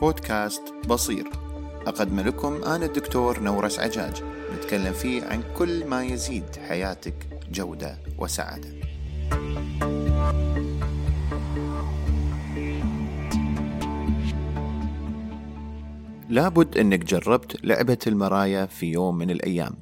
بودكاست بصير. أقدم لكم أنا الدكتور نورس عجاج نتكلم فيه عن كل ما يزيد حياتك جودة وسعادة. لابد أنك جربت لعبة المرايا في يوم من الأيام.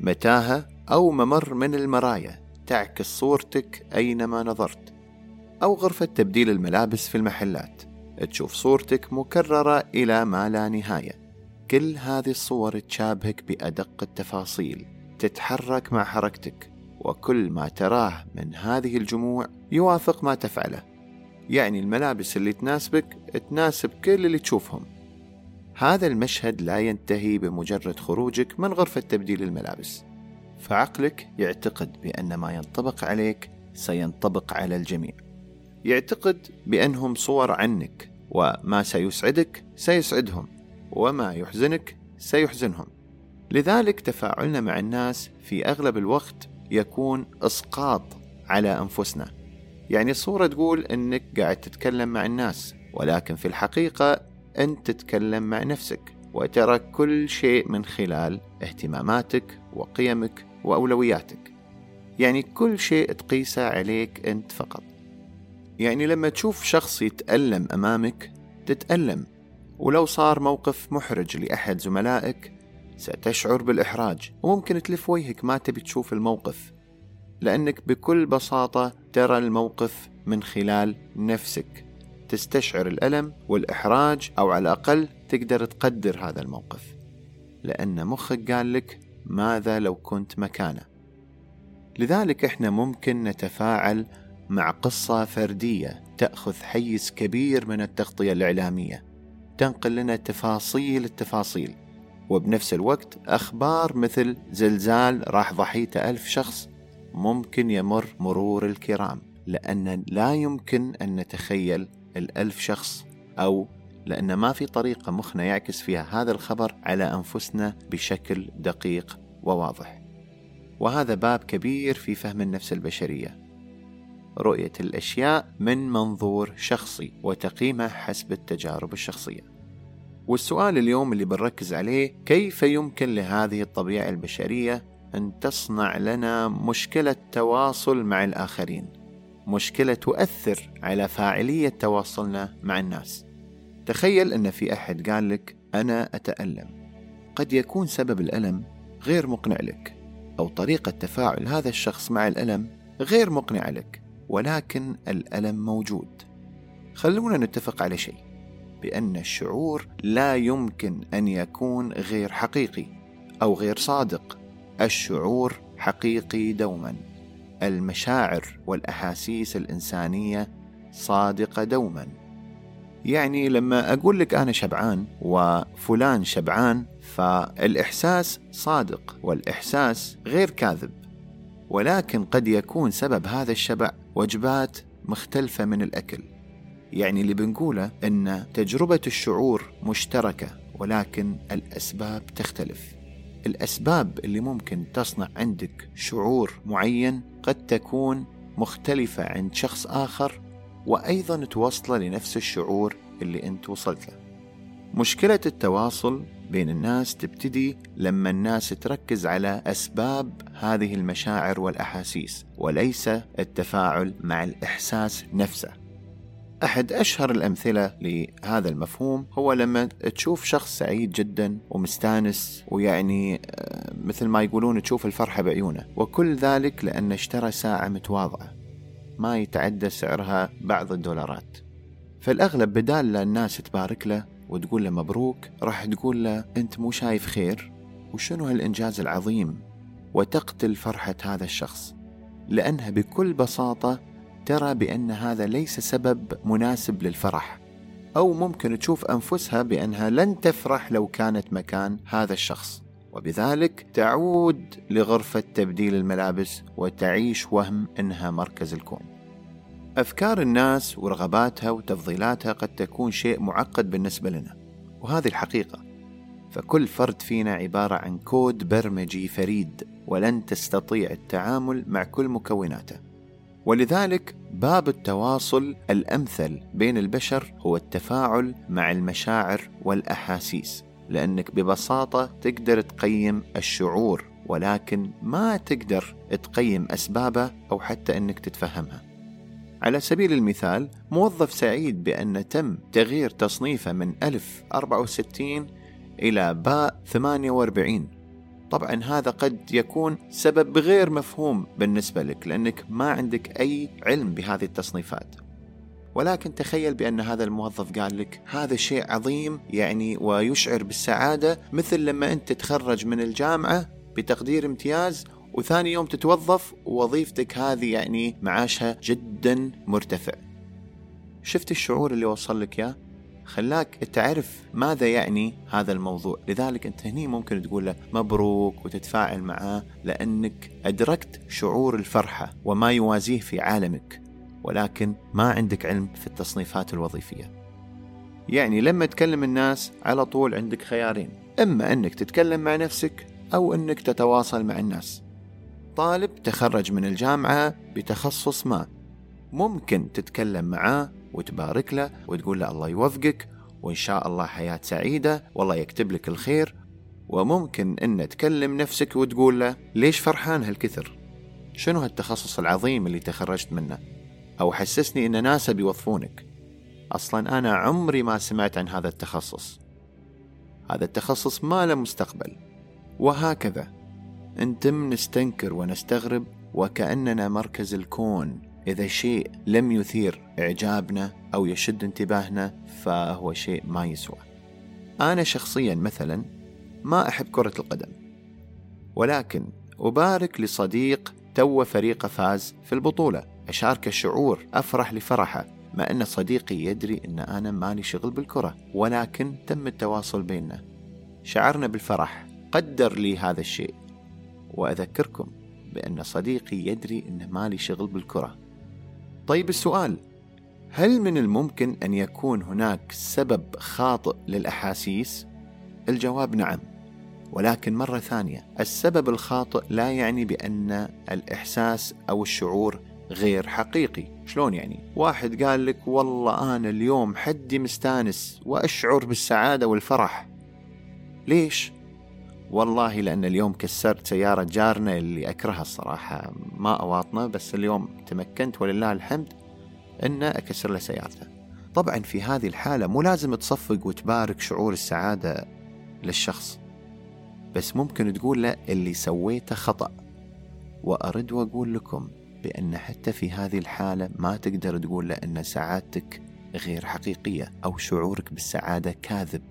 متاهة أو ممر من المرايا تعكس صورتك أينما نظرت أو غرفة تبديل الملابس في المحلات. تشوف صورتك مكررة إلى ما لا نهاية. كل هذه الصور تشابهك بأدق التفاصيل تتحرك مع حركتك وكل ما تراه من هذه الجموع يوافق ما تفعله. يعني الملابس اللي تناسبك تناسب كل اللي تشوفهم. هذا المشهد لا ينتهي بمجرد خروجك من غرفة تبديل الملابس. فعقلك يعتقد بأن ما ينطبق عليك سينطبق على الجميع. يعتقد بأنهم صور عنك وما سيسعدك سيسعدهم وما يحزنك سيحزنهم. لذلك تفاعلنا مع الناس في أغلب الوقت يكون إسقاط على أنفسنا. يعني الصورة تقول أنك قاعد تتكلم مع الناس ولكن في الحقيقة أنت تتكلم مع نفسك وترى كل شيء من خلال اهتماماتك وقيمك وأولوياتك. يعني كل شيء تقيسه عليك أنت فقط. يعني لما تشوف شخص يتألم أمامك تتألم. ولو صار موقف محرج لأحد زملائك ستشعر بالإحراج. وممكن تلف وجهك ما تبي تشوف الموقف لأنك بكل بساطة ترى الموقف من خلال نفسك. تستشعر الألم والإحراج أو على الأقل تقدر تقدر هذا الموقف. لأن مخك قال لك ماذا لو كنت مكانه. لذلك إحنا ممكن نتفاعل مع قصة فردية تأخذ حيز كبير من التغطية الإعلامية تنقل لنا تفاصيل التفاصيل وبنفس الوقت أخبار مثل زلزال راح ضحيته ألف شخص ممكن يمر مرور الكرام لأن لا يمكن أن نتخيل الألف شخص أو لأن ما في طريقة مخنا يعكس فيها هذا الخبر على أنفسنا بشكل دقيق وواضح. وهذا باب كبير في فهم النفس البشرية. رؤية الأشياء من منظور شخصي وتقييمها حسب التجارب الشخصية. والسؤال اليوم اللي بنركز عليه كيف يمكن لهذه الطبيعة البشرية أن تصنع لنا مشكلة تواصل مع الآخرين، مشكلة تؤثر على فاعلية تواصلنا مع الناس. تخيل أن في أحد قال لك أنا أتألم. قد يكون سبب الألم غير مقنع لك، أو طريقة تفاعل هذا الشخص مع الألم غير مقنعة لك. ولكن الألم موجود. خلونا نتفق على شيء بأن الشعور لا يمكن أن يكون غير حقيقي أو غير صادق. الشعور حقيقي دوما. المشاعر والأحاسيس الإنسانية صادقة دوما. يعني لما أقول لك أنا شبعان وفلان شبعان فالإحساس صادق والإحساس غير كاذب. ولكن قد يكون سبب هذا الشبع وجبات مختلفة من الأكل. يعني اللي بنقوله أن تجربة الشعور مشتركة ولكن الأسباب تختلف. الأسباب اللي ممكن تصنع عندك شعور معين قد تكون مختلفة عند شخص آخر وأيضا توصله لنفس الشعور اللي أنت وصلت له. مشكلة التواصل بين الناس تبتدي لما الناس تركز على أسباب هذه المشاعر والأحاسيس وليس التفاعل مع الإحساس نفسه. أحد أشهر الأمثلة لهذا المفهوم هو لما تشوف شخص سعيد جدا ومستانس ويعني آه، مثل ما يقولون تشوف الفرحة بعيونه وكل ذلك لأن اشترى ساعة متواضعة. ما يتعدى سعرها بعض الدولارات. فالأغلب بدال الناس تبارك له وتقول له مبروك راح تقول له أنت مو شايف خير؟ وشنو هالإنجاز العظيم؟ وتقتل فرحة هذا الشخص لأنها بكل بساطة ترى بأن هذا ليس سبب مناسب للفرح. أو ممكن تشوف أنفسها بأنها لن تفرح لو كانت مكان هذا الشخص. وبذلك تعود لغرفة تبديل الملابس وتعيش وهم أنها مركز الكون. أفكار الناس ورغباتها وتفضيلاتها قد تكون شيء معقد بالنسبة لنا وهذه الحقيقة. فكل فرد فينا عبارة عن كود برمجي فريد ولن تستطيع التعامل مع كل مكوناته. ولذلك أسباب التواصل الأمثل بين البشر هو التفاعل مع المشاعر والأحاسيس لأنك ببساطة تقدر تقيم الشعور ولكن ما تقدر تقيم أسبابه أو حتى أنك تتفهمها. على سبيل المثال موظف سعيد بأن تم تغيير تصنيفه من ألف 64 إلى باء 48 طبعا هذا قد يكون سبب غير مفهوم بالنسبة لك لأنك ما عندك أي علم بهذه التصنيفات. ولكن تخيل بأن هذا الموظف قال لك هذا شيء عظيم يعني ويشعر بالسعادة مثل لما أنت تتخرج من الجامعة بتقدير امتياز وثاني يوم تتوظف ووظيفتك هذه يعني معاشها جدا مرتفع. شفت الشعور اللي وصل لك يا؟ خلاك تعرف ماذا يعني هذا الموضوع. لذلك أنت هني ممكن تقول له مبروك وتتفاعل معاه لأنك أدركت شعور الفرحة وما يوازيه في عالمك ولكن ما عندك علم في التصنيفات الوظيفية. يعني لما تكلم الناس على طول عندك خيارين. إما أنك تتكلم مع نفسك أو أنك تتواصل مع الناس. طالب تخرج من الجامعة بتخصص ما. ممكن تتكلم معاه وتبارك له وتقول له الله يوفقك وإن شاء الله حياة سعيدة والله يكتب لك الخير. وممكن أن تكلم نفسك وتقول له ليش فرحان هالكثر؟ شنو هالتخصص العظيم اللي تخرجت منه؟ أو حسسني أن ناسا بيوظفونك. أصلا أنا عمري ما سمعت عن هذا التخصص. هذا التخصص ما له مستقبل. وهكذا. أنتم نستنكر ونستغرب وكأننا مركز الكون. إذا شيء لم يثير إعجابنا أو يشد انتباهنا فهو شيء ما يسوى. أنا شخصيا مثلا ما أحب كرة القدم. ولكن أبارك لصديق تو فريقه فاز في البطولة. أشارك الشعور أفرح لفرحه مع أن صديقي يدري أن أنا مالي شغل بالكرة ولكن تم التواصل بيننا. شعرنا بالفرح قدر لي هذا الشيء. وأذكركم بأن صديقي يدري أن مالي شغل بالكرة. طيب السؤال هل من الممكن أن يكون هناك سبب خاطئ للأحاسيس؟ الجواب نعم ولكن مرة ثانية السبب الخاطئ لا يعني بأن الإحساس أو الشعور غير حقيقي. شلون يعني؟ واحد قال لك والله أنا اليوم حدي مستانس وأشعر بالسعادة والفرح. ليش؟ والله لأن اليوم كسرت سيارة جارنا اللي أكرهها الصراحة. ما أواطنه بس اليوم تمكنت ولله الحمد أن أكسر له سيارته. طبعا في هذه الحالة مو لازم تصفق وتبارك شعور السعادة للشخص بس ممكن تقول له اللي سويته خطأ. وأرد وأقول لكم بأن حتى في هذه الحالة ما تقدر تقول له أن سعادتك غير حقيقية أو شعورك بالسعادة كاذب.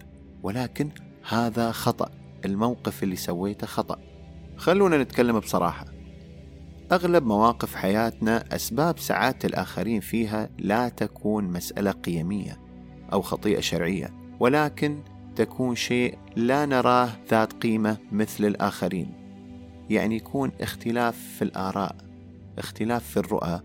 ولكن هذا خطأ. الموقف اللي سويته خطأ. خلونا نتكلم بصراحة. أغلب مواقف حياتنا أسباب سعادة الآخرين فيها لا تكون مسألة قيمية أو خطيئة شرعية ولكن تكون شيء لا نراه ذات قيمة مثل الآخرين. يعني يكون اختلاف في الآراء اختلاف في الرؤى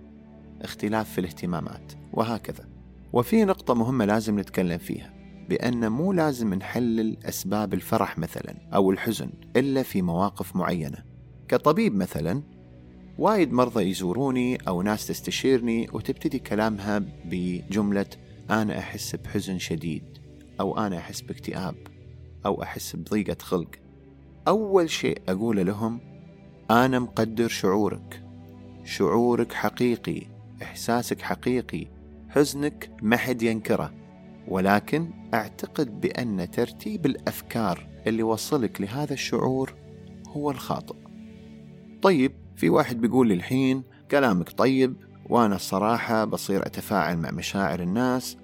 اختلاف في الاهتمامات وهكذا. وفي نقطة مهمة لازم نتكلم فيها. بأن مو لازم نحلل أسباب الفرح مثلا أو الحزن إلا في مواقف معينة. كطبيب مثلا وايد مرضى يزوروني أو ناس تستشيرني وتبتدي كلامها بجملة أنا أحس بحزن شديد أو أنا أحس باكتئاب أو أحس بضيقة خلق. أول شيء أقوله لهم أنا مقدر شعورك. شعورك حقيقي إحساسك حقيقي. حزنك ما حد ينكره. ولكن أعتقد بأن ترتيب الأفكار اللي وصلك لهذا الشعور هو الخاطئ. طيب في واحد بيقول لي الحين كلامك طيب وأنا الصراحة بصير أتفاعل مع مشاعر الناس.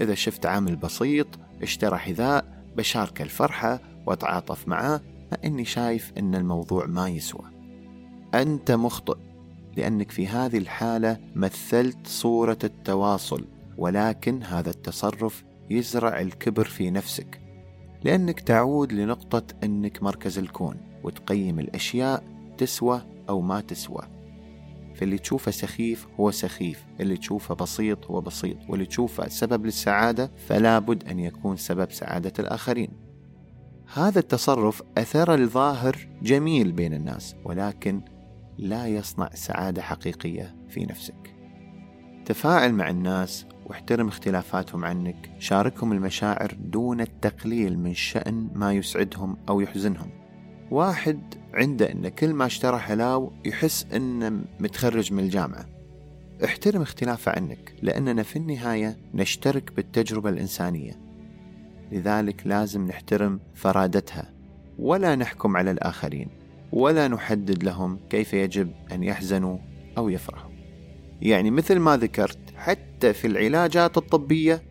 إذا شفت عامل بسيط اشترى حذاء بشارك الفرحة وأتعاطف معاه مع أني شايف أن الموضوع ما يسوى. أنت مخطئ لأنك في هذه الحالة مثلت صورة التواصل ولكن هذا التصرف يزرع الكبر في نفسك لأنك تعود لنقطة أنك مركز الكون وتقيم الأشياء تسوى أو ما تسوى. فاللي تشوفه سخيف هو سخيف اللي تشوفه بسيط هو بسيط واللي تشوفه سبب للسعادة فلا بد أن يكون سبب سعادة الآخرين. هذا التصرف أثر الظاهر جميل بين الناس ولكن لا يصنع سعادة حقيقية في نفسك. تفاعل مع الناس واحترم اختلافاتهم عنك. شاركهم المشاعر دون التقليل من شأن ما يسعدهم أو يحزنهم. واحد عنده أن كل ما اشترى حلاو يحس أنه متخرج من الجامعة. احترم اختلافه عنك لأننا في النهاية نشترك بالتجربة الإنسانية. لذلك لازم نحترم فرادتها. ولا نحكم على الآخرين. ولا نحدد لهم كيف يجب أن يحزنوا أو يفرحوا. يعني مثل ما ذكرت حتى في العلاجات الطبية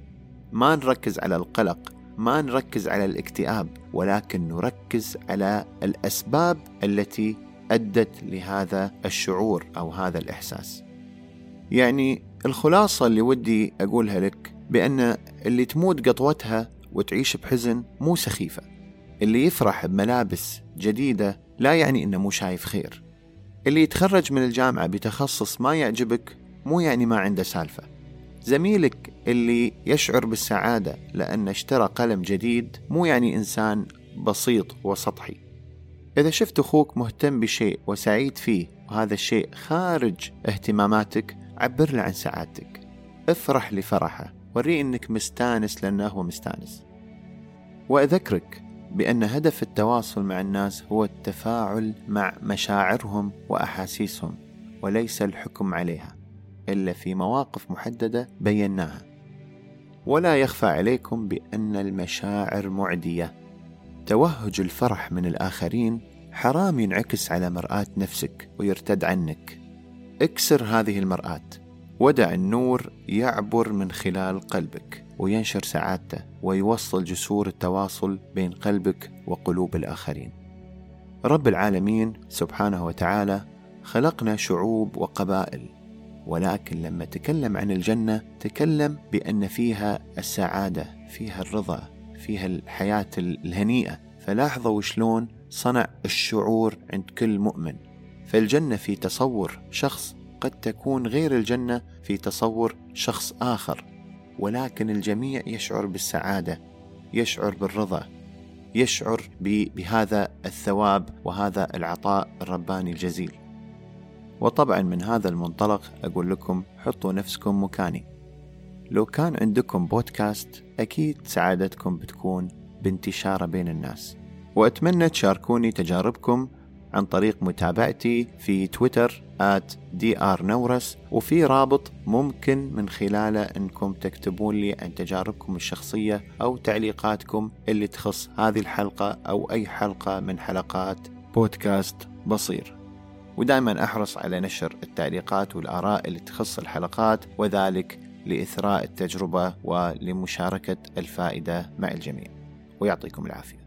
ما نركز على القلق ما نركز على الاكتئاب ولكن نركز على الأسباب التي أدت لهذا الشعور أو هذا الإحساس. يعني الخلاصة اللي ودي أقولها لك بأن اللي تموت قطوتها وتعيش بحزن مو سخيفة. اللي يفرح بملابس جديدة لا يعني إنه مو شايف خير. اللي يتخرج من الجامعة بتخصص ما يعجبك مو يعني ما عنده سالفة. زميلك اللي يشعر بالسعادة لأن اشترى قلم جديد مو يعني إنسان بسيط وسطحي. إذا شفت أخوك مهتم بشيء وسعيد فيه وهذا الشيء خارج اهتماماتك عبر له عن سعادتك. افرح لفرحه وريه إنك مستانس لأنه هو مستانس. وأذكرك بأن هدف التواصل مع الناس هو التفاعل مع مشاعرهم وأحاسيسهم وليس الحكم عليها. إلا في مواقف محددة بيناها. ولا يخفى عليكم بأن المشاعر معدية. توهج الفرح من الآخرين حرام ينعكس على مرآة نفسك ويرتد عنك. اكسر هذه المرآة. ودع النور يعبر من خلال قلبك وينشر سعادته ويوصل جسور التواصل بين قلبك وقلوب الآخرين. رب العالمين سبحانه وتعالى خلقنا شعوب وقبائل ولكن لما تكلم عن الجنة تكلم بأن فيها السعادة فيها الرضا فيها الحياة الهنيئة. فلاحظوا شلون صنع الشعور عند كل مؤمن. فالجنة في تصور شخص قد تكون غير الجنة في تصور شخص آخر. ولكن الجميع يشعر بالسعادة يشعر بالرضا يشعر بهذا الثواب وهذا العطاء الرباني الجزيل. وطبعا من هذا المنطلق أقول لكم حطوا نفسكم مكاني. لو كان عندكم بودكاست أكيد سعادتكم بتكون بانتشارة بين الناس. وأتمنى تشاركوني تجاربكم عن طريق متابعتي في تويتر at drnورس وفي رابط ممكن من خلاله إنكم تكتبون لي عن تجاربكم الشخصية أو تعليقاتكم اللي تخص هذه الحلقة أو أي حلقة من حلقات بودكاست بصير. ودائما أحرص على نشر التعليقات والآراء اللي تخص الحلقات وذلك لإثراء التجربة ولمشاركة الفائدة مع الجميع. ويعطيكم العافية.